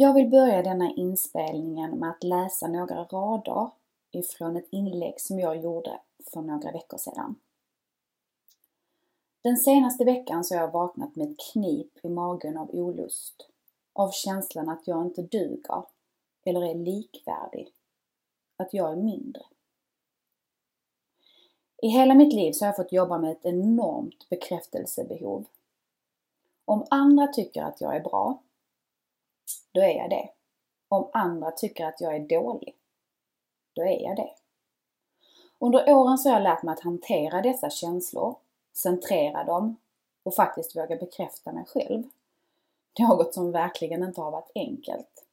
Jag vill börja denna inspelningen med att läsa några rader ifrån ett inlägg som jag gjorde för några veckor sedan. Den senaste veckan så har jag vaknat med ett knip i magen av olust. Av känslan att jag inte duger eller är likvärdig. Att jag är mindre. I hela mitt liv så har jag fått jobba med ett enormt bekräftelsebehov. Om andra tycker att jag är bra, då är jag det. Om andra tycker att jag är dålig, då är jag det. Under åren så har jag lärt mig att hantera dessa känslor, centrera dem och faktiskt våga bekräfta mig själv. Något som verkligen inte har varit enkelt.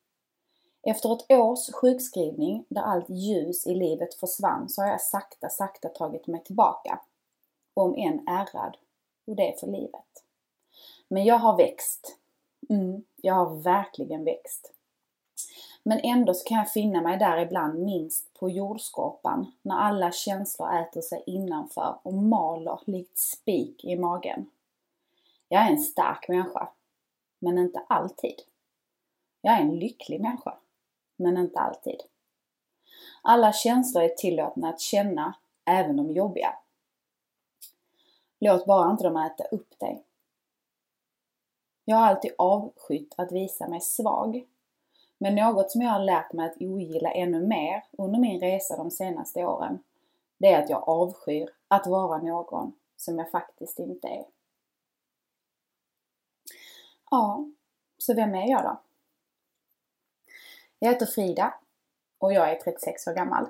Efter ett års sjukskrivning där allt ljus i livet försvann så har jag sakta, sakta tagit mig tillbaka. Om än ärrad. Och det är för livet. Men jag har växt. Mm, jag har verkligen växt. Men ändå så kan jag finna mig där ibland minst på jordskorpan när alla känslor äter sig innanför och maler likt spik i magen. Jag är en stark människa. Men inte alltid. Jag är en lycklig människa men inte alltid. Alla känslor är tillåtna att känna, även de jobbiga. Låt bara inte dem äta upp dig. Jag har alltid avskytt att visa mig svag. Men något som jag har lärt mig att ogilla ännu mer under min resa de senaste åren, det är att jag avskyr att vara någon som jag faktiskt inte är. Ja, så vem är jag då? Jag heter Frida och jag är 36 år gammal.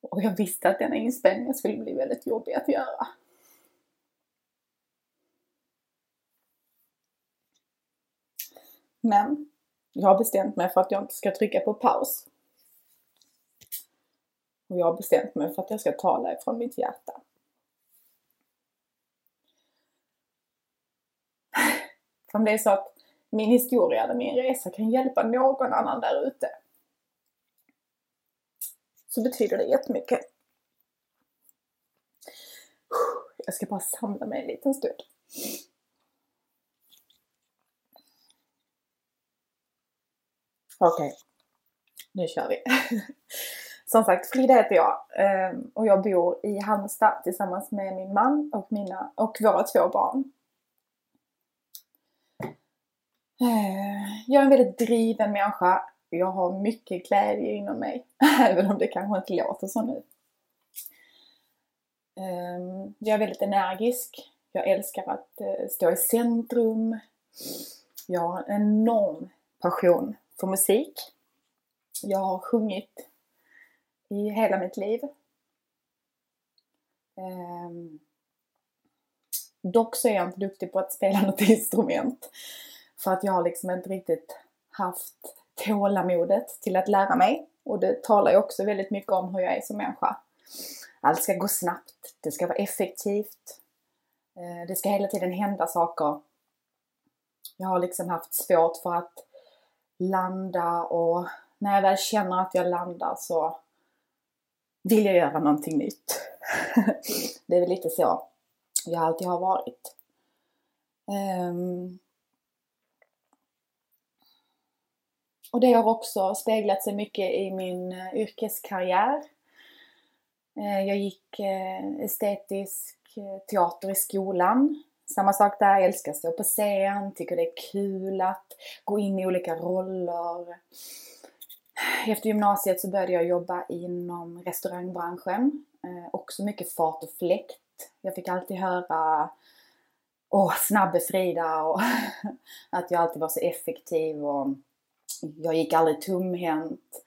Och jag visste att denna inspelning skulle bli väldigt jobbig att göra. Men jag har bestämt mig för att jag inte ska trycka på paus. Och jag har bestämt mig för att jag ska tala ifrån mitt hjärta. För om det är så att min historia eller min resa kan hjälpa någon annan där ute så betyder det jättemycket. Jag ska bara samla mig en liten stund. Okej, okay. nu kör vi. Som sagt, Frida heter jag ehm, och jag bor i Halmstad tillsammans med min man och, mina, och våra två barn. Eh, jag är en väldigt driven människa. Jag har mycket glädje inom mig, även om det kanske inte låter så nu. Ehm, jag är väldigt energisk. Jag älskar att eh, stå i centrum. Jag har en enorm passion för musik. Jag har sjungit i hela mitt liv. Um, dock så är jag inte duktig på att spela något instrument. För att jag har liksom inte riktigt haft tålamodet till att lära mig. Och det talar ju också väldigt mycket om hur jag är som människa. Allt ska gå snabbt, det ska vara effektivt. Eh, det ska hela tiden hända saker. Jag har liksom haft svårt för att landa och när jag väl känner att jag landar så vill jag göra någonting nytt. det är väl lite så jag alltid har varit. Um, Och det har också speglat sig mycket i min eh, yrkeskarriär. Eh, jag gick eh, estetisk teater i skolan. Samma sak där, jag älskar att stå på scen, tycker det är kul att gå in i olika roller. Efter gymnasiet så började jag jobba inom restaurangbranschen. Eh, också mycket fart och fläkt. Jag fick alltid höra Åh, snabbe Frida och att jag alltid var så effektiv och jag gick aldrig tomhänt.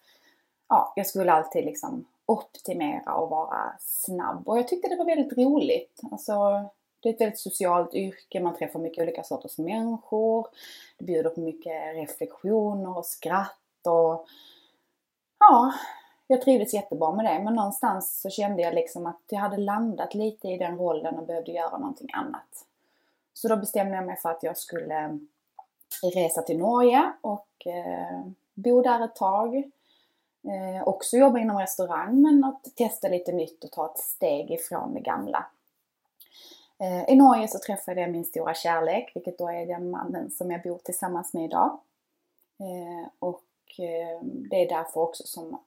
Ja, jag skulle alltid liksom optimera och vara snabb. Och jag tyckte det var väldigt roligt. Alltså, det är ett väldigt socialt yrke, man träffar mycket olika sorters människor. Det bjuder på mycket reflektioner och skratt och ja, jag trivdes jättebra med det. Men någonstans så kände jag liksom att jag hade landat lite i den rollen och behövde göra någonting annat. Så då bestämde jag mig för att jag skulle eh, resa till Norge och eh, bo där ett tag. Eh, också jobba inom restaurang men att testa lite nytt och ta ett steg ifrån det gamla. Eh, I Norge så träffade jag min stora kärlek, vilket då är den mannen som jag bor tillsammans med idag. Eh, och eh, det är därför också som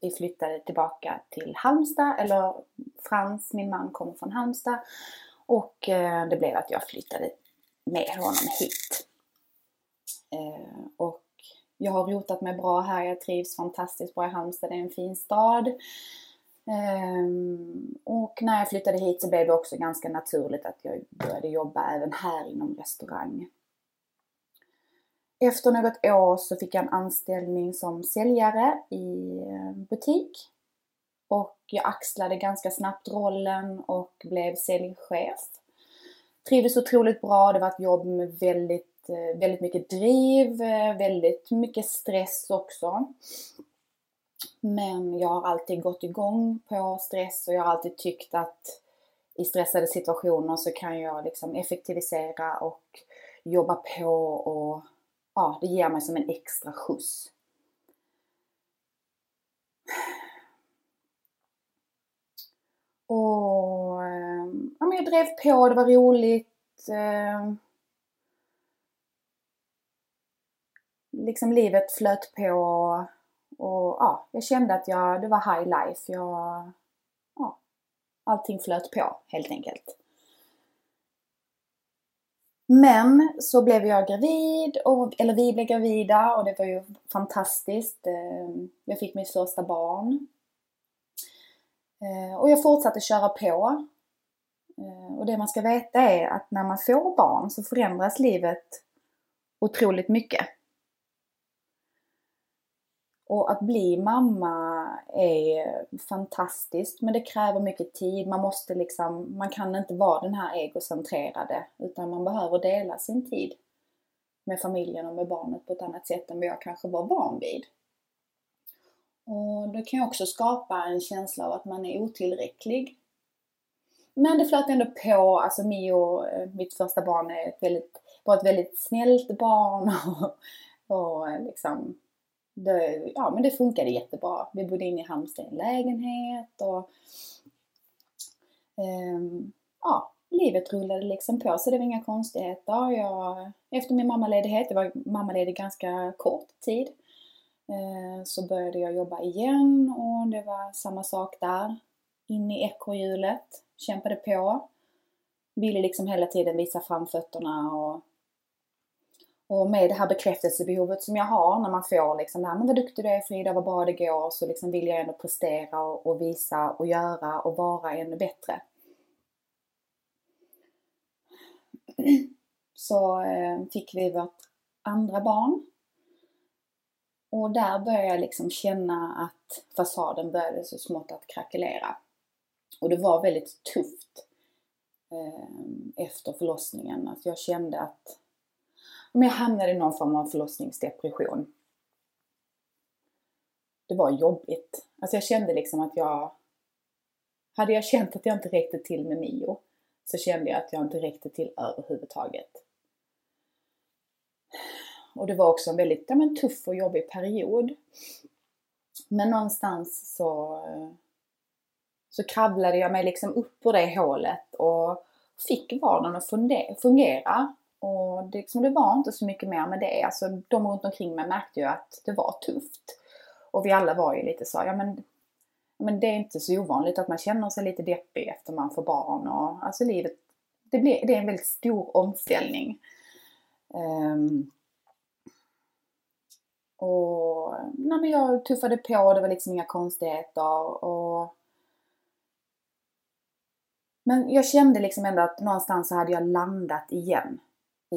vi flyttade tillbaka till Halmstad, eller Frans, min man, kommer från Halmstad. Och det blev att jag flyttade med honom hit. Och jag har rotat mig bra här, jag trivs fantastiskt bra i Halmstad, det är en fin stad. Ehm, och när jag flyttade hit så blev det också ganska naturligt att jag började jobba även här inom restaurang. Efter något år så fick jag en anställning som säljare i eh, butik. Och jag axlade ganska snabbt rollen och blev säljchef. Trivdes otroligt bra, det var ett jobb med väldigt, eh, väldigt mycket driv, eh, väldigt mycket stress också. Men jag har alltid gått igång på stress och jag har alltid tyckt att i stressade situationer så kan jag liksom effektivisera och jobba på och ja, det ger mig som en extra skjuts. Och eh, ja, men jag drev på, det var roligt. Eh. Liksom livet flöt på. Och ja, jag kände att jag, det var high life. Jag, ja, allting flöt på helt enkelt. Men så blev jag gravid, och, eller vi blev gravida och det var ju fantastiskt. Ehm, jag fick mitt första barn. Ehm, och jag fortsatte köra på. Ehm, och det man ska veta är att när man får barn så förändras livet otroligt mycket. Och att bli mamma är fantastiskt men det kräver mycket tid. Man måste liksom, man kan inte vara den här egocentrerade utan man behöver dela sin tid med familjen och med barnet på ett annat sätt än vad jag kanske var van vid. Och det kan ju också skapa en känsla av att man är otillräcklig. Men det flöt ändå på, alltså Mio, eh, mitt första barn, är ett väldigt, var ett väldigt snällt barn och, och eh, liksom det, ja, men det funkade jättebra. Vi bodde inne i Halmstad i en lägenhet och um, ja, livet rullade liksom på så det var inga konstigheter. Jag, efter min mammaledighet, jag var mammaledig ganska kort tid, uh, så började jag jobba igen och det var samma sak där. In i ekorrhjulet, kämpade på. Ville liksom hela tiden visa framfötterna och och med det här bekräftelsebehovet som jag har när man får liksom det här, men vad duktig du är Frida, vad bra det går, så liksom vill jag ändå prestera och, och visa och göra och vara ännu bättre. Så eh, fick vi vårt andra barn. Och där började jag liksom känna att fasaden började så smått att krackelera. Och det var väldigt tufft eh, efter förlossningen. Att jag kände att om jag hamnade i någon form av förlossningsdepression. Det var jobbigt. Alltså jag kände liksom att jag... Hade jag känt att jag inte räckte till med Mio så kände jag att jag inte räckte till överhuvudtaget. Och det var också en väldigt ja, men, tuff och jobbig period. Men någonstans så, så kravlade jag mig liksom upp ur det hålet och fick vardagen att fungera. Och det, liksom, det var inte så mycket mer med det. Alltså, de runt omkring mig märkte ju att det var tufft. Och vi alla var ju lite så, ja men, men det är inte så ovanligt att man känner sig lite deppig efter man får barn. Och, alltså livet, det, blir, det är en väldigt stor omställning. Um, och nej, men jag tuffade på, det var liksom inga konstigheter. Och, men jag kände liksom ändå att någonstans så hade jag landat igen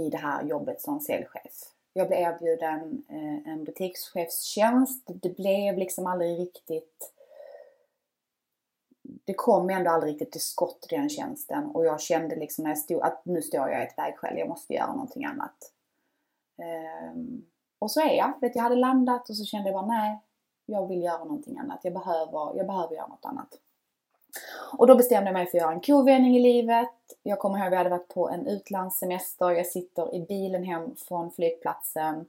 i det här jobbet som säljchef. Jag blev erbjuden eh, en butikschefstjänst. Det blev liksom aldrig riktigt det kom ändå aldrig riktigt till skott den tjänsten och jag kände liksom när jag stod att nu står jag i ett vägskäl, jag måste göra någonting annat. Ehm, och så är jag. Vet, jag hade landat och så kände jag bara nej, jag vill göra någonting annat. Jag behöver, jag behöver göra något annat. Och då bestämde jag mig för att göra en kovändning i livet. Jag kommer ihåg att vi hade varit på en utlandssemester. Jag sitter i bilen hem från flygplatsen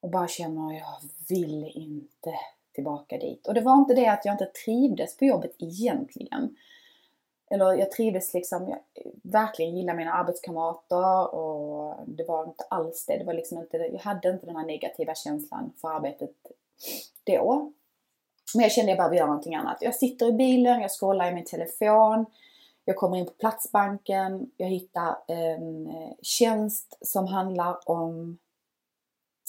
och bara känner att jag vill inte tillbaka dit. Och det var inte det att jag inte trivdes på jobbet egentligen. Eller jag trivdes liksom, jag verkligen gillade mina arbetskamrater och det var inte alls det. Det var liksom inte, jag hade inte den här negativa känslan för arbetet då. Men jag kände att jag behöver göra någonting annat. Jag sitter i bilen, jag scrollar i min telefon. Jag kommer in på Platsbanken. Jag hittar en eh, tjänst som handlar om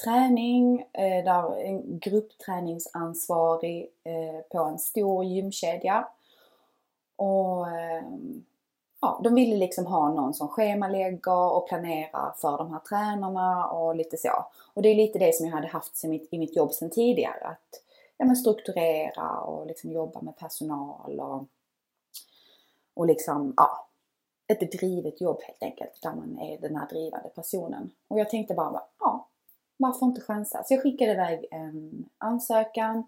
träning, eh, där en gruppträningsansvarig eh, på en stor gymkedja. Och ehm, ja, de ville liksom ha någon som schemalägger och planerar för de här tränarna och lite så. Och det är lite det som jag hade haft i mitt, i mitt jobb sedan tidigare. Att ja, men strukturera och liksom jobba med personal och, och liksom, ja, ett drivet jobb helt enkelt, där man är den här drivande personen. Och jag tänkte bara, ja, varför inte chansa? Så jag skickade iväg en ansökan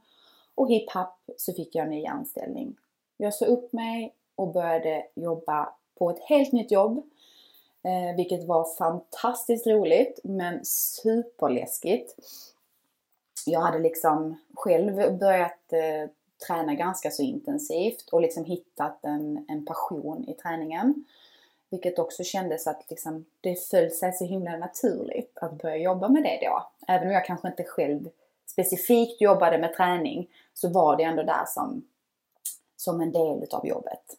och hipp happ så fick jag en ny anställning. Jag sa upp mig och började jobba på ett helt nytt jobb. Eh, vilket var fantastiskt roligt men superläskigt jag hade liksom själv börjat eh, träna ganska så intensivt och liksom hittat en, en passion i träningen. Vilket också kändes att liksom, det föll sig så himla naturligt att börja jobba med det då. Även om jag kanske inte själv specifikt jobbade med träning så var det ändå där som, som en del utav jobbet.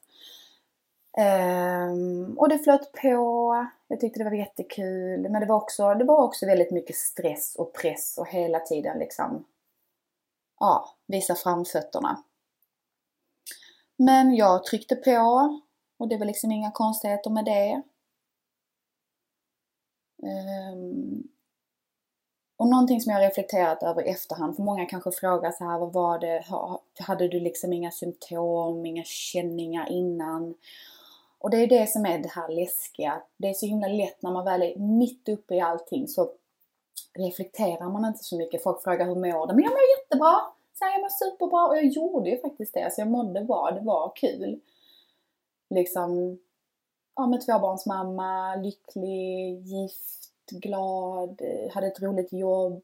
Um, och det flöt på. Jag tyckte det var jättekul. Men det var, också, det var också väldigt mycket stress och press och hela tiden liksom ja, visa framfötterna. Men jag tryckte på och det var liksom inga konstigheter med det. Um, och någonting som jag reflekterat över i efterhand, för många kanske frågar så här, vad var det, hade du liksom inga symptom, inga känningar innan? Och det är det som är det här läskiga. Det är så himla lätt när man väl är mitt uppe i allting så reflekterar man inte så mycket. Folk frågar hur mår du? Men jag mår jättebra! Så jag mår superbra och jag gjorde ju faktiskt det. Så jag mådde bra, det var kul. Liksom, ja med tvåbarnsmamma, lycklig, gift, glad, hade ett roligt jobb.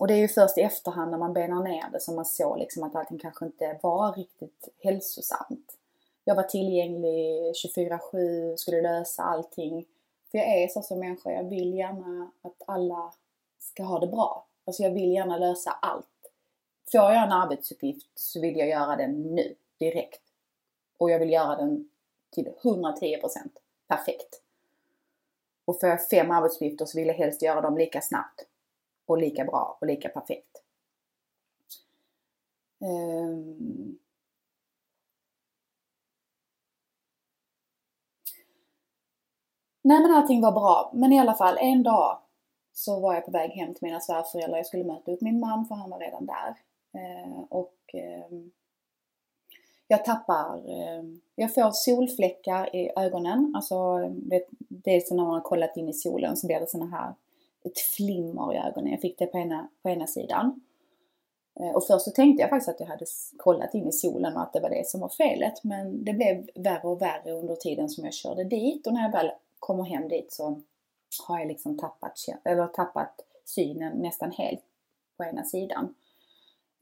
Och det är ju först i efterhand när man benar ner det som man såg liksom att allting kanske inte var riktigt hälsosamt. Jag var tillgänglig 24-7, skulle lösa allting. För jag är så som människa, jag vill gärna att alla ska ha det bra. Alltså jag vill gärna lösa allt. Får jag en arbetsuppgift så vill jag göra den nu, direkt. Och jag vill göra den till 110% perfekt. Och får jag fem arbetsuppgifter så vill jag helst göra dem lika snabbt och lika bra och lika perfekt. Um. Nej men allting var bra. Men i alla fall en dag så var jag på väg hem till mina svärföräldrar. Jag skulle möta upp min man för han var redan där. Eh, och eh, jag tappar, eh, jag får solfläckar i ögonen. Alltså det, det är så när man har kollat in i solen så blir det såna här ett flimmer i ögonen. Jag fick det på ena, på ena sidan. Eh, och först så tänkte jag faktiskt att jag hade kollat in i solen och att det var det som var felet. Men det blev värre och värre under tiden som jag körde dit. Och när jag väl kommer hem dit så har jag liksom tappat, eller tappat synen nästan helt på ena sidan.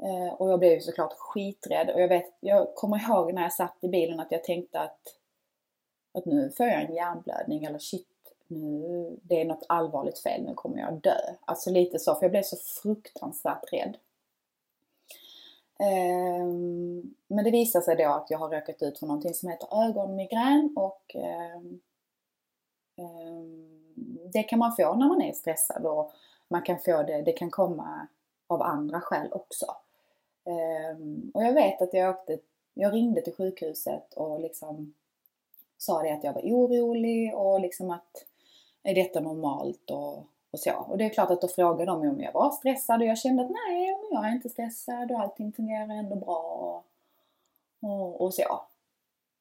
Eh, och jag blev såklart skiträdd. Och jag, vet, jag kommer ihåg när jag satt i bilen att jag tänkte att, att nu får jag en hjärnblödning eller shit, nu, det är något allvarligt fel, nu kommer jag dö. Alltså lite så, för jag blev så fruktansvärt rädd. Um, men det visar sig då att jag har råkat ut för någonting som heter ögonmigrän och um, um, det kan man få när man är stressad och man kan få det, det kan komma av andra skäl också. och jag vet att jag åkte, jag ringde till sjukhuset och liksom sa det att jag var orolig och liksom att är detta normalt och, och så. Och det är klart att då frågade de om jag var stressad och jag kände att nej, men jag är inte stressad och allting fungerar ändå bra. Och, och så.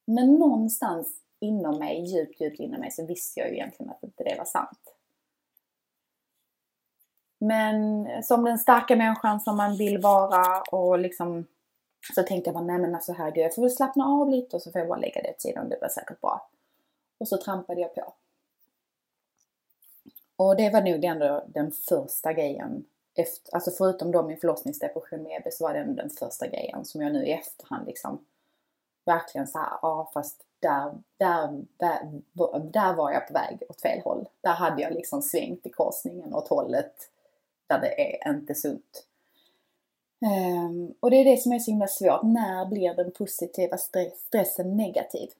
Men någonstans inom mig, djupt, djupt inom mig, så visste jag ju egentligen att inte det var sant. Men som den starka människan som man vill vara och liksom så tänkte jag bara, nej men alltså herregud, jag får väl slappna av lite och så får jag bara lägga det åt sidan, det blir säkert bra. Och så trampade jag på. Och det var nog ändå den första grejen, efter, alltså förutom då min förlossningsdepression med EB så var det den första grejen som jag nu i efterhand liksom verkligen så här, ja fast där, där, där, där var jag på väg åt fel håll. Där hade jag liksom svängt i korsningen åt hållet där det är inte sunt. Um, och det är det som är så himla svårt. När blir den positiva stressen negativ?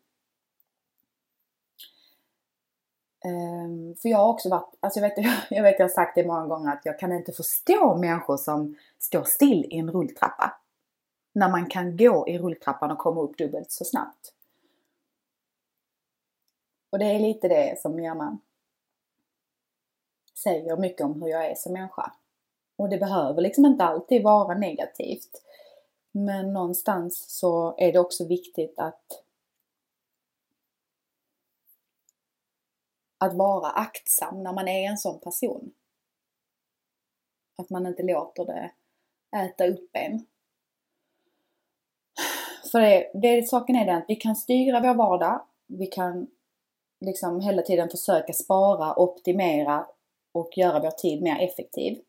Um, för jag har också varit, alltså jag vet, jag vet jag har sagt det många gånger att jag kan inte förstå människor som står still i en rulltrappa. När man kan gå i rulltrappan och komma upp dubbelt så snabbt. Och det är lite det som hjärnan säger mycket om hur jag är som människa. Och det behöver liksom inte alltid vara negativt. Men någonstans så är det också viktigt att att vara aktsam när man är en sån person. Att man inte låter det äta upp en. För det, det, saken är den att vi kan styra vår vardag. Vi kan liksom hela tiden försöka spara, optimera och göra vår tid mer effektiv.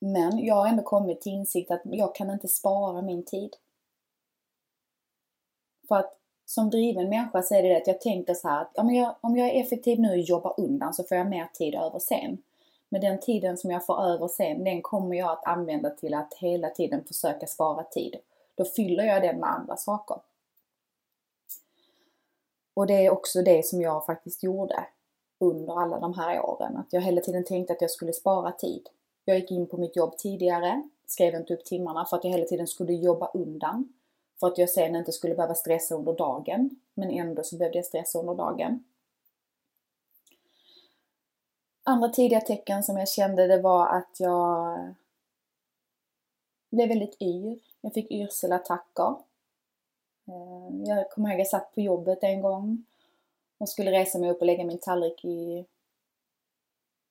Men jag har ändå kommit till insikt att jag kan inte spara min tid. För att som driven människa så är det det att jag tänkte så här att om jag, om jag är effektiv nu och jobbar undan så får jag mer tid över sen. Men den tiden som jag får över sen, den kommer jag att använda till att hela tiden försöka spara tid. Då fyller jag den med andra saker. Och det är också det som jag faktiskt gjorde under alla de här åren. Att jag hela tiden tänkte att jag skulle spara tid. Jag gick in på mitt jobb tidigare, skrev inte upp timmarna för att jag hela tiden skulle jobba undan. För att jag sen inte skulle behöva stressa under dagen. Men ändå så behövde jag stressa under dagen. Andra tidiga tecken som jag kände det var att jag blev väldigt yr. Jag fick yrselattacker. Eh, jag kommer ihåg att jag satt på jobbet en gång och skulle resa mig upp och lägga min tallrik i,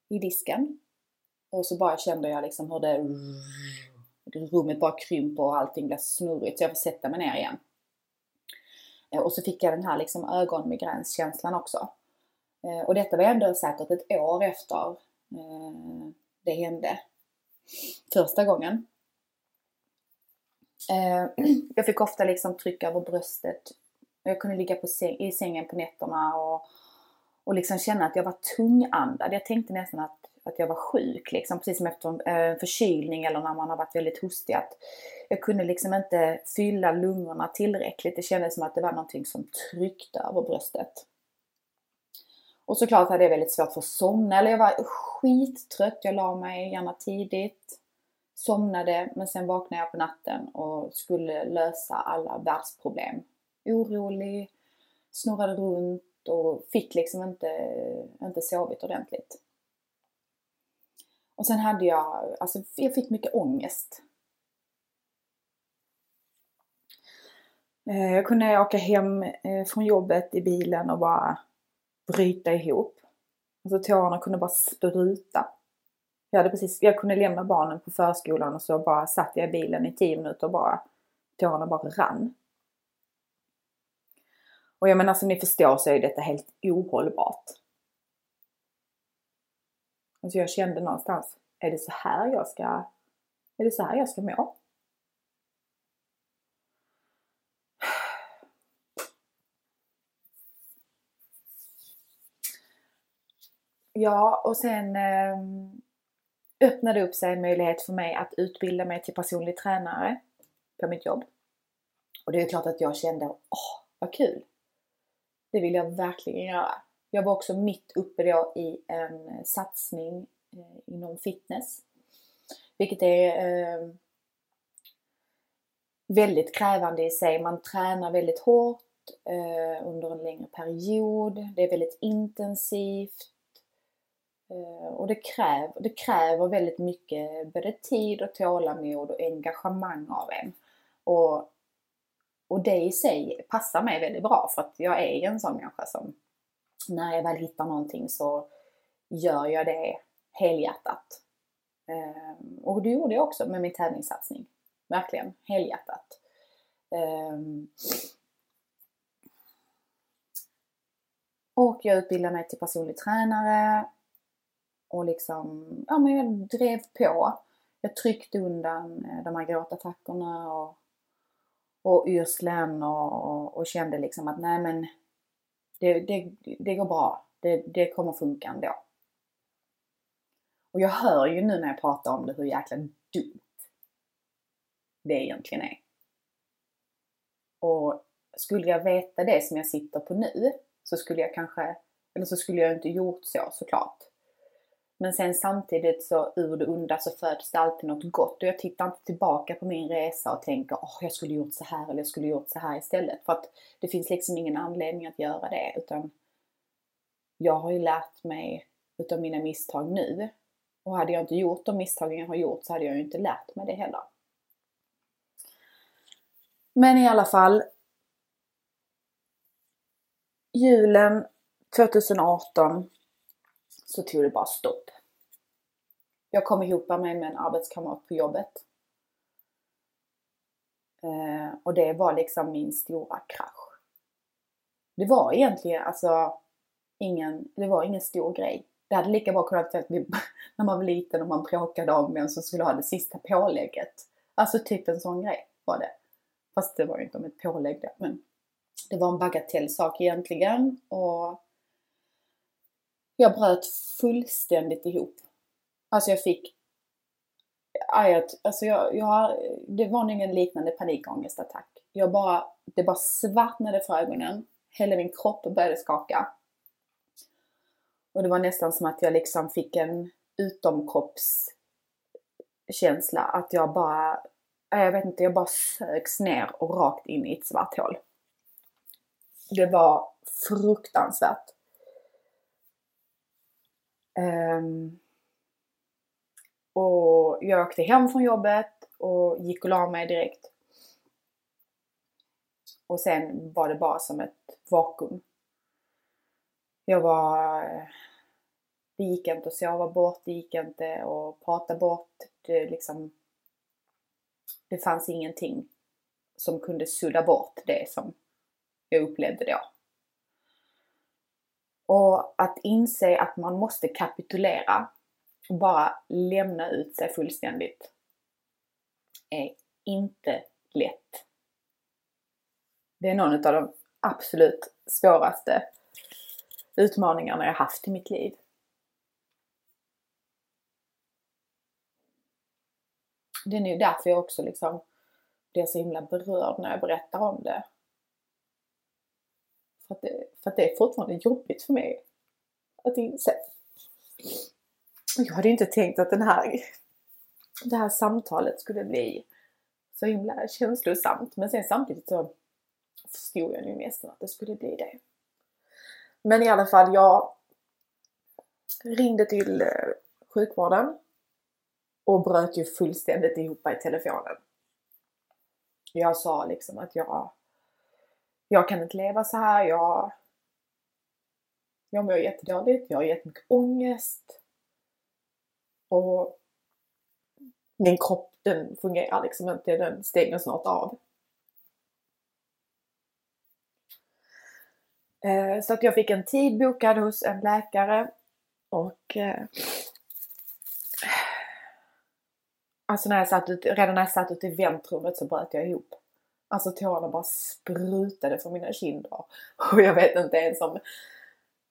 i disken. Och så bara kände jag liksom hur det rummet bara krymper och allting blir snurrigt så jag får sätta mig ner igen. Eh, och så fick jag den här liksom ögonmigränskänslan också. Eh, och detta var ändå säkert ett år efter eh, det hände första gången. Jag fick ofta liksom tryck över bröstet. Jag kunde ligga på säng, i sängen på nätterna och, och liksom känna att jag var tungandad. Jag tänkte nästan att att jag var sjuk liksom, precis som efter en eh, förkylning eller när man har varit väldigt hostig. Att jag kunde liksom inte fylla lungorna tillräckligt. Det kändes som att det var någonting som tryckte över bröstet. Och såklart hade jag väldigt svårt för att somna, eller jag var skittrött. Jag la mig gärna tidigt, somnade, men sen vaknade jag på natten och skulle lösa alla världsproblem. Orolig, snurrade runt och fick liksom inte, inte sovit ordentligt. Och sen hade jag, alltså jag fick mycket ångest. Eh, jag kunde åka hem eh, från jobbet i bilen och bara bryta ihop. Alltså tårarna kunde bara spruta. Jag, hade precis, jag kunde lämna barnen på förskolan och så bara satt jag i bilen i 10 minuter och bara tårarna bara rann. Och jag menar som ni förstår så är detta helt ohållbart. Alltså jag kände någonstans, är det så här jag ska, är det så här jag ska må? Ja, och sen eh, öppnade upp sig en möjlighet för mig att utbilda mig till personlig tränare på mitt jobb. Och det är klart att jag kände, åh, vad kul! Det vill jag verkligen göra. Jag var också mitt uppe då i en eh, satsning eh, inom fitness. Vilket är eh, väldigt krävande i sig. Man tränar väldigt hårt eh, under en längre period. Det är väldigt intensivt. Eh, och det, kräv, det kräver väldigt mycket både tid och tålamod och engagemang av en. Och, och det i sig passar mig väldigt bra för att jag är en sån människa som när jag väl hittar någonting så gör jag det helhjärtat. Ehm, och det gjorde jag också med min tävlingssatsning. Verkligen helhjärtat. Ehm, och jag utbildade mig till personlig tränare och liksom, ja men jag drev på. Jag tryckte undan eh, de här gråtattackerna och, och yrslen och, och, och, kände liksom att nej men det, det, det går bra. Det, det kommer funka ändå. Och jag hör ju nu när jag pratar om det hur jäkla dumt det egentligen är. Och skulle jag veta det som jag sitter på nu så skulle jag kanske, eller så skulle jag inte gjort så såklart. Men sen samtidigt så ur det onda så föds det alltid något gott och jag tittar inte tillbaka på min resa och tänker åh oh, jag skulle gjort så här eller jag skulle gjort så här istället. För att det finns liksom ingen anledning att göra det utan jag har ju lärt mig utav mina misstag nu. Och hade jag inte gjort de misstagen jag har gjort så hade jag ju inte lärt mig det heller. Men i alla fall. Julen 2018 så tog det bara stopp. Jag kom ihop mig med en arbetskamrat på jobbet. Eh, och det var liksom min stora krasch. Det var egentligen alltså ingen, det var ingen stor grej. Det hade lika bra kunnat vara när man var liten och man bråkade om vem som skulle ha det sista pålägget. Alltså typ en sån grej var det. Fast det var ju inte om ett pålägg där, men det var en bagatellsak egentligen och jag bröt fullständigt ihop. Alltså jag fick alltså jag, jag, det var nog en liknande panikångestattack. Jag bara, det bara svartnade för ögonen. Hela min kropp började skaka. Och det var nästan som att jag liksom fick en utomkroppskänsla. Att jag bara, jag vet inte, jag bara sögs ner och rakt in i ett svart hål. Det var fruktansvärt. Um, och jag åkte hem från jobbet och gick och la mig direkt. Och sen var det bara som ett vakuum. Jag var... Det gick inte att sova bort, det gick inte att prata bort. Det, liksom, det fanns ingenting som kunde sudda bort det som jag upplevde då. Och att inse att man måste kapitulera och bara lämna ut sig fullständigt är inte lätt. Det är någon av de absolut svåraste utmaningarna jag haft i mitt liv. Det är nu därför jag också liksom blir så himla berörd när jag berättar om det. För att det, för att det är fortfarande jobbigt för mig att inse. Jag hade inte tänkt att den här, det här samtalet skulle bli så himla känslosamt. Men sen samtidigt så förstod jag nu nästan att det skulle bli det. Men i alla fall, jag ringde till eh, sjukvården och bröt ju fullständigt ihop i telefonen. Jag sa liksom att jag, jag kan inte leva så här. Jag, jag mår jättedåligt. Jag har jättemycket ångest. Och min kropp den fungerar liksom inte. Den stänger snart av. Eh, så att jag fick en tid bokad hos en läkare och eh, Alltså när jag satt ut, redan när jag satt ute i väntrummet så bröt jag ihop. Alltså tårarna bara sprutade från mina kinder. Och jag vet inte ens om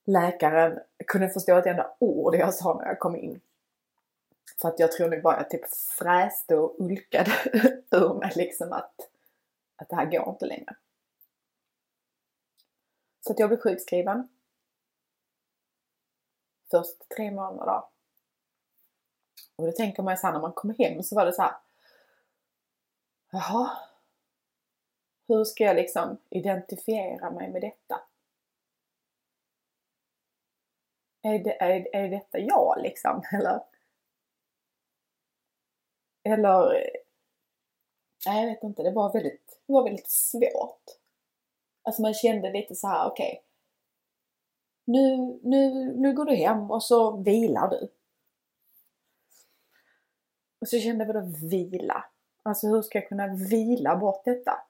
läkaren kunde förstå ett enda ord jag sa när jag kom in. För att jag tror nog bara jag typ fräste och ulkade ur mig liksom att, att det här går inte längre. Så att jag blev sjukskriven. Först tre månader. Och då tänker man ju såhär när man kommer hem så var det så här. Jaha hur ska jag liksom identifiera mig med detta? Är, det, är, är detta jag liksom? Eller? Eller? Nej, jag vet inte. Det var väldigt, det var väldigt svårt. Alltså man kände lite så här, okej. Okay, nu, nu, nu går du hem och så vilar du. Och så kände jag, vadå vila? Alltså hur ska jag kunna vila bort detta?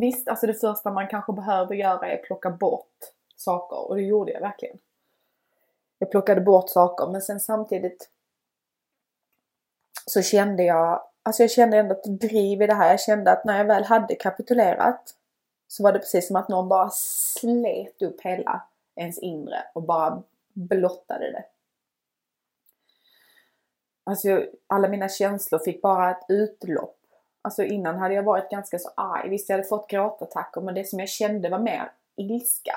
Visst, alltså det första man kanske behöver göra är att plocka bort saker och det gjorde jag verkligen. Jag plockade bort saker men sen samtidigt så kände jag, alltså jag kände ändå ett driv i det här. Jag kände att när jag väl hade kapitulerat så var det precis som att någon bara slet upp hela ens inre och bara blottade det. Alltså alla mina känslor fick bara ett utlopp. Alltså innan hade jag varit ganska så arg. Visst jag hade fått gråtattacker men det som jag kände var mer ilska.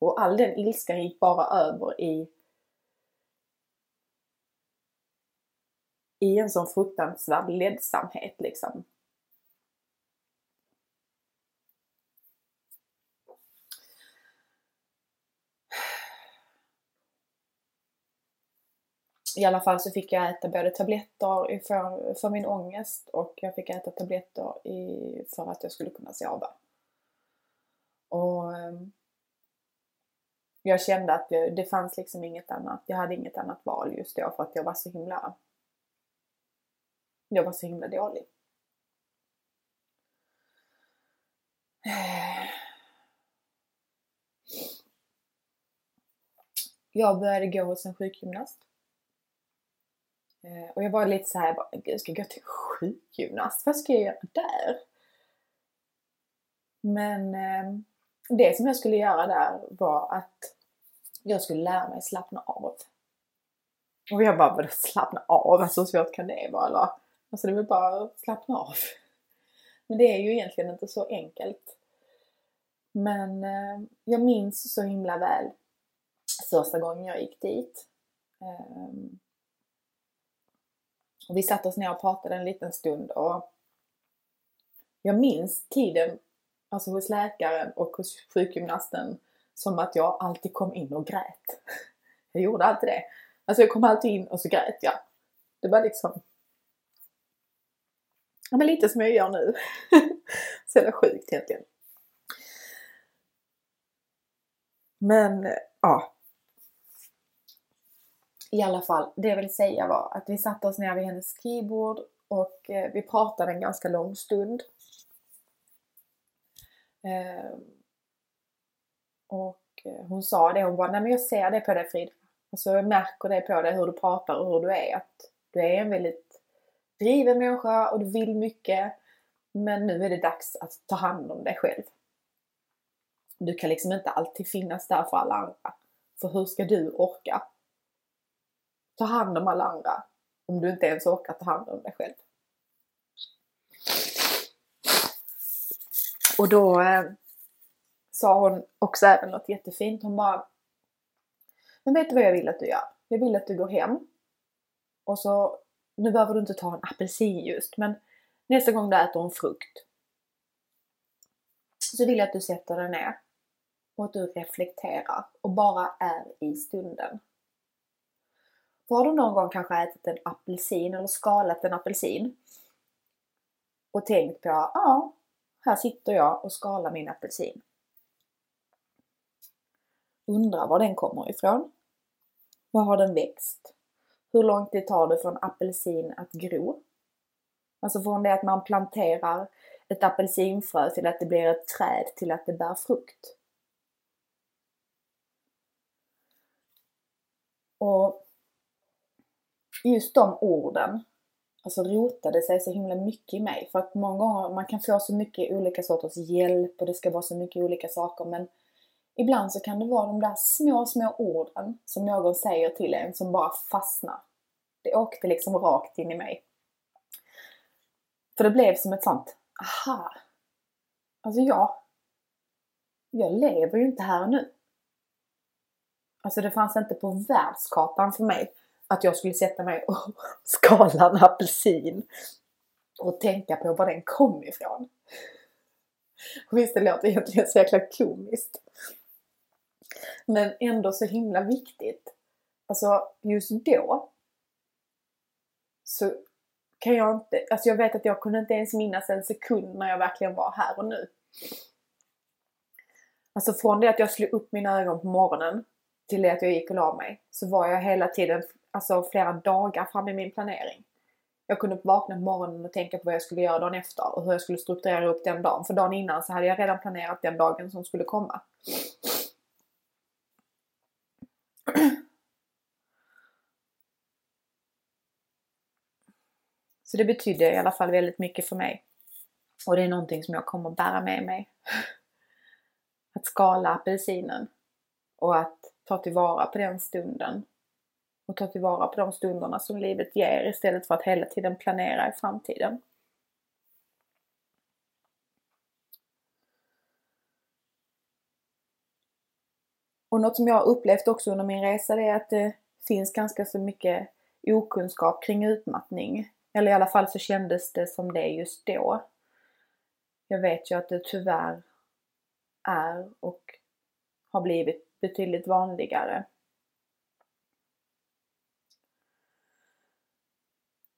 Och all den ilskan gick bara över i i en sån fruktansvärd ledsamhet liksom. I alla fall så fick jag äta både tabletter för, för min ångest och jag fick äta tabletter i, för att jag skulle kunna sova. Och ehm, jag kände att det, det fanns liksom inget annat, jag hade inget annat val just då för att jag var så himla jag var så himla dålig. Jag började gå hos en sjukgymnast Eh, och jag var lite så här, gud ska jag gå till sjukgymnast? Vad ska jag göra där? Men ehm, det som jag skulle göra där var att jag skulle lära mig slappna av. Och jag bara, vadå slappna av? Alltså hur svårt kan det vara? Eller? Alltså det är väl bara att slappna av. Men det är ju egentligen inte så enkelt. Men eh, jag minns så himla väl första gången jag gick dit. Ehm, och vi satte oss ner och pratade en liten stund och jag minns tiden alltså hos läkaren och hos sjukgymnasten som att jag alltid kom in och grät. Jag gjorde alltid det. Alltså jag kom alltid in och så grät jag. Det var liksom Ja men lite som jag gör nu. så jävla sjukt egentligen. Men ja, i alla fall, det jag vill säga var att vi satte oss ner vid hennes skrivbord och eh, vi pratade en ganska lång stund. Ehm, eh, och hon sa det, hon bara, nej men jag ser det på dig Frida. Alltså jag märker det på dig hur du pratar och hur du är. Att du är en väldigt driven människa och du vill mycket. Men nu är det dags att ta hand om dig själv. Du kan liksom inte alltid finnas där för alla andra. För hur ska du orka ta hand om alla andra om du inte ens orkar ta hand om dig själv. Och då eh, sa hon också även något jättefint. Hon bara Men vet du vad jag vill att du gör? Jag vill att du går hem och så, nu behöver du inte ta en apelsin just, men nästa gång du äter en frukt så vill jag att du sätter dig ner och att du reflekterar och bara är i stunden. För har du någon gång kanske ätit en apelsin eller skalat en apelsin och tänkt på, ja, här sitter jag och skalar min apelsin. Undrar var den kommer ifrån? Var har den växt? Hur lång tid tar det för en apelsin att gro? Alltså från det att man planterar ett apelsinfrö till att det blir ett träd till att det bär frukt. Och just de orden alltså rotade sig så himla mycket i mig. För att många gånger, man kan få så mycket olika sorters hjälp och det ska vara så mycket olika saker men ibland så kan det vara de där små, små orden som någon säger till en som bara fastnar. Det åkte liksom rakt in i mig. För det blev som ett sånt, aha! Alltså jag, jag lever ju inte här nu. Alltså det fanns inte på världskartan för mig att jag skulle sätta mig och skala en apelsin. och tänka på var den kom ifrån. Och visst, det låter egentligen så jäkla komiskt. Men ändå så himla viktigt. Alltså just då så kan jag inte, alltså jag vet att jag kunde inte ens minnas en sekund när jag verkligen var här och nu. Alltså från det att jag slog upp mina ögon på morgonen till det att jag gick och la mig så var jag hela tiden, alltså flera dagar fram i min planering. Jag kunde vakna på morgonen och tänka på vad jag skulle göra dagen efter och hur jag skulle strukturera upp den dagen. För dagen innan så hade jag redan planerat den dagen som skulle komma. Så det betydde i alla fall väldigt mycket för mig. Och det är någonting som jag kommer bära med mig. Att skala apelsinen och att ta tillvara på den stunden. Och ta tillvara på de stunderna som livet ger istället för att hela tiden planera i framtiden. Och något som jag har upplevt också under min resa det är att det finns ganska så mycket okunskap kring utmattning. Eller i alla fall så kändes det som det just då. Jag vet ju att det tyvärr är och har blivit betydligt vanligare.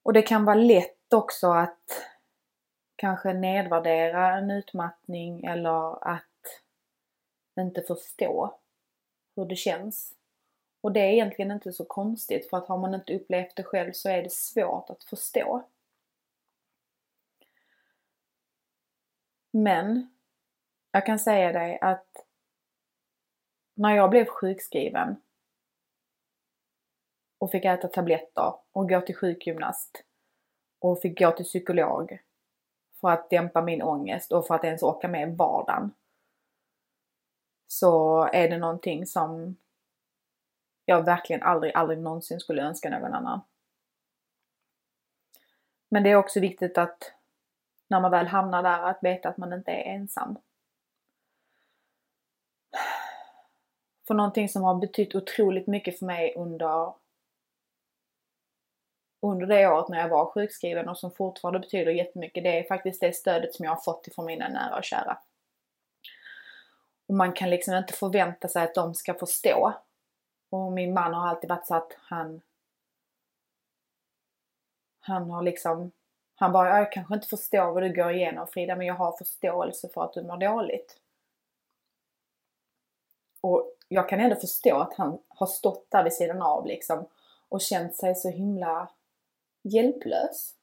Och det kan vara lätt också att kanske nedvärdera en utmattning eller att inte förstå hur det känns. Och det är egentligen inte så konstigt för att har man inte upplevt det själv så är det svårt att förstå. Men jag kan säga dig att när jag blev sjukskriven och fick äta tabletter och gå till sjukgymnast och fick gå till psykolog för att dämpa min ångest och för att ens orka med vardagen. Så är det någonting som jag verkligen aldrig, aldrig någonsin skulle önska någon annan. Men det är också viktigt att när man väl hamnar där att veta att man inte är ensam. För någonting som har betytt otroligt mycket för mig under under det året när jag var sjukskriven och som fortfarande betyder jättemycket, det är faktiskt det stödet som jag har fått ifrån mina nära och kära. Och man kan liksom inte förvänta sig att de ska förstå och min man har alltid varit så att han han har liksom han bara, jag kanske inte förstår vad du går igenom Frida men jag har förståelse för att du mår dåligt. Och jag kan ändå förstå att han har stått där vid sidan av liksom och känt sig så himla hjälplös.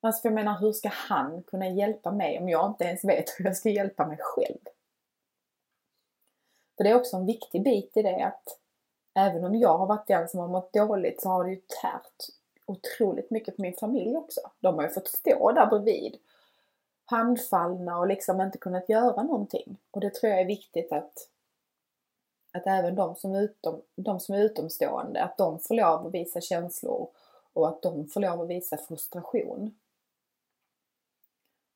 Alltså för jag menar, hur ska han kunna hjälpa mig om jag inte ens vet hur jag ska hjälpa mig själv? För det är också en viktig bit i det att även om jag har varit den som har mått dåligt så har det ju tärt otroligt mycket på min familj också. De har ju fått stå där bredvid handfallna och liksom inte kunnat göra någonting. Och det tror jag är viktigt att, att även de som, är utom, de som är utomstående, att de får lov att visa känslor och att de får lov att visa frustration.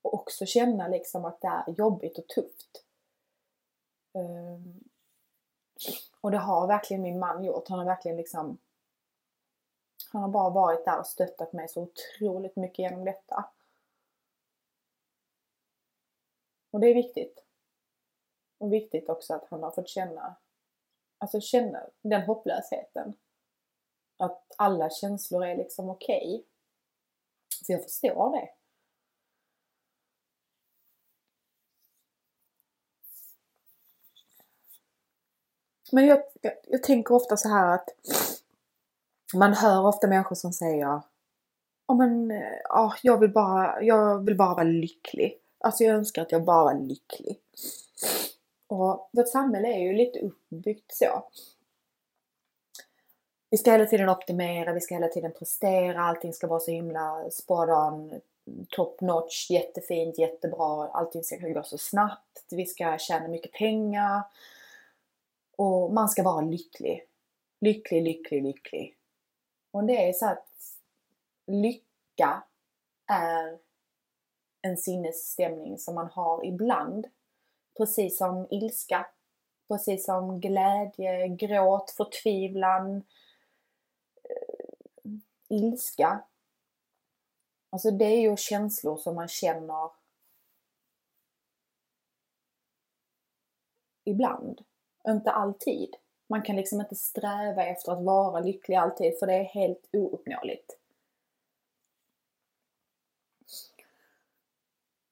Och också känna liksom att det är jobbigt och tufft. Ehm, och det har verkligen min man gjort. Han har verkligen liksom han har bara varit där och stöttat mig så otroligt mycket genom detta. Och det är viktigt. Och viktigt också att han har fått känna, alltså känna den hopplösheten. Att alla känslor är liksom okej. Okay. För jag förstår det. Men jag, jag, jag tänker ofta så här att man hör ofta människor som säger Ja men, oh, jag vill bara, jag vill bara vara lycklig. Alltså jag önskar att jag bara var lycklig. Och vårt samhälle är ju lite uppbyggt så. Vi ska hela tiden optimera, vi ska hela tiden prestera, allting ska vara så himla spot on, top notch, jättefint, jättebra, allting ska gå så snabbt, vi ska tjäna mycket pengar. Och man ska vara lycklig. Lycklig, lycklig, lycklig. Och det är så att lycka är en sinnesstämning som man har ibland. Precis som ilska, precis som glädje, gråt, förtvivlan, eh, ilska. Alltså det är ju känslor som man känner ibland, inte alltid. Man kan liksom inte sträva efter att vara lycklig alltid för det är helt ouppnåeligt.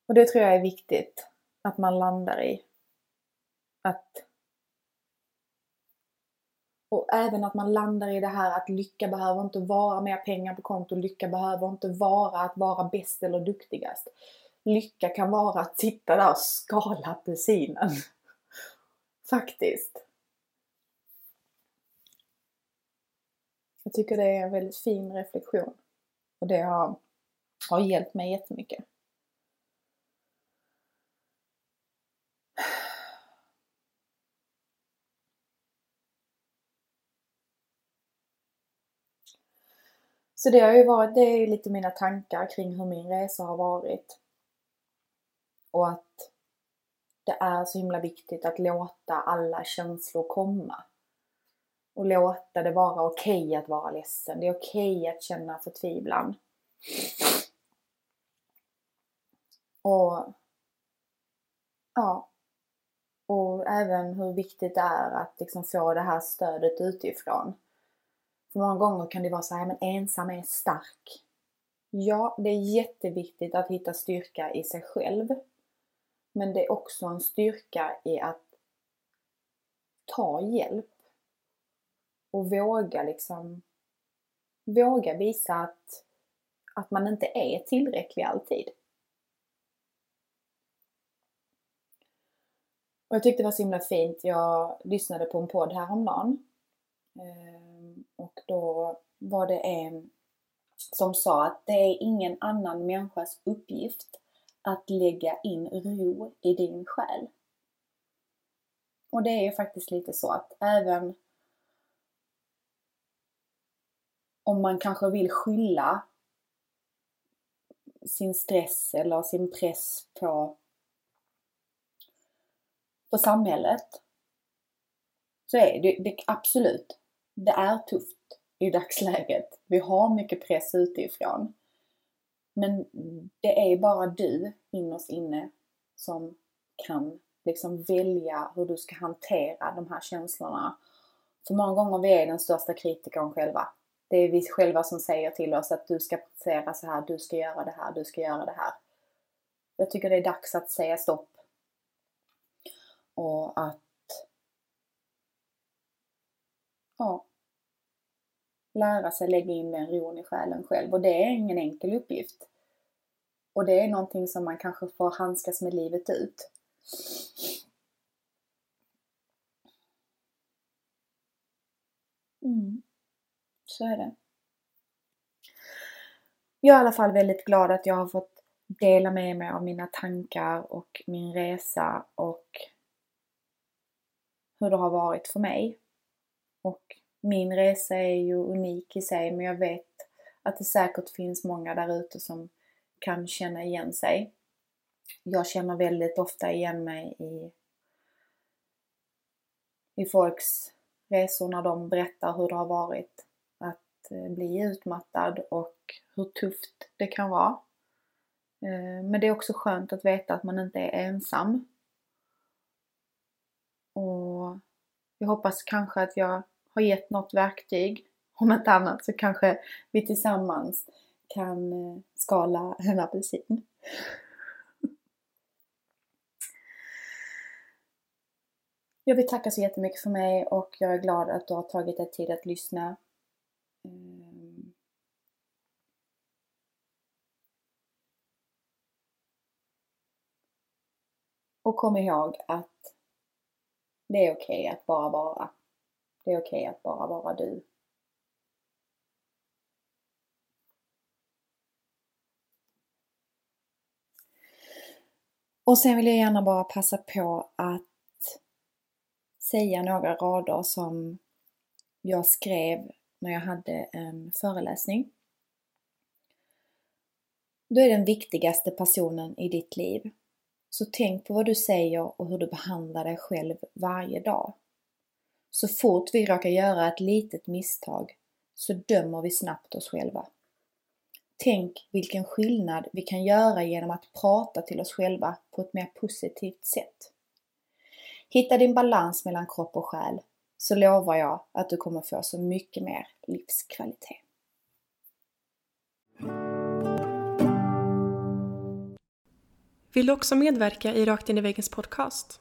Och det tror jag är viktigt att man landar i. Att och även att man landar i det här att lycka behöver inte vara mer pengar på konto, lycka behöver inte vara att vara bäst eller duktigast. Lycka kan vara att sitta där och skala apelsinen. Faktiskt. Jag tycker det är en väldigt fin reflektion. Och det har, har hjälpt mig jättemycket. Så det har ju varit, det är lite mina tankar kring hur min resa har varit. Och att det är så himla viktigt att låta alla känslor komma. Och låta det vara okej okay att vara ledsen. Det är okej okay att känna förtvivlan. Och ja, och även hur viktigt det är att liksom få det här stödet utifrån. För många gånger kan det vara så här, men ensam är stark. Ja, det är jätteviktigt att hitta styrka i sig själv. Men det är också en styrka i att ta hjälp. Och våga liksom våga visa att, att man inte är tillräcklig alltid. Och jag tyckte det var så himla fint. Jag lyssnade på en podd häromdagen. Eh, och då var det en som sa att det är ingen annan människas uppgift att lägga in ro i din själ. Och det är ju faktiskt lite så att även om man kanske vill skylla sin stress eller sin press på, på samhället så är det, det absolut, det är tufft i dagsläget. Vi har mycket press utifrån. Men det är bara du innerst inne som kan liksom välja hur du ska hantera de här känslorna. För många gånger vi är den största kritikern själva. Det är vi själva som säger till oss att du ska prestera så här, du ska göra det här, du ska göra det här. Jag tycker det är dags att säga stopp. Och att ja, lära sig lägga in den ron i själen själv. Och det är ingen enkel uppgift. Och det är någonting som man kanske får handskas med livet ut. Mm. Så är det. Jag är i alla fall väldigt glad att jag har fått dela med mig av mina tankar och min resa och hur det har varit för mig. Och min resa är ju unik i sig men jag vet att det säkert finns många där ute som kan känna igen sig. Jag känner väldigt ofta igen mig i, i folks resor när de berättar hur det har varit att eh, bli utmattad och hur tufft det kan vara. Eh, men det är också skönt att veta att man inte är ensam. Och jag hoppas kanske att jag har gett något verktyg. Om inte annat så kanske vi tillsammans kan eh, skala en apelsin. Jag vill tacka så jättemycket för mig och jag är glad att du har tagit dig tid att lyssna. Eh, och kom ihåg att det är okej okay att bara vara. Det är okej okay att bara vara du. Och sen vill jag gärna bara passa på att säga några rader som jag skrev när jag hade en föreläsning. Du är den viktigaste personen i ditt liv. Så tänk på vad du säger och hur du behandlar dig själv varje dag. Så fort vi råkar göra ett litet misstag så dömer vi snabbt oss själva. Tänk vilken skillnad vi kan göra genom att prata till oss själva på ett mer positivt sätt. Hitta din balans mellan kropp och själ så lovar jag att du kommer få så mycket mer livskvalitet. Vill du också medverka i Rakt in i väggens podcast?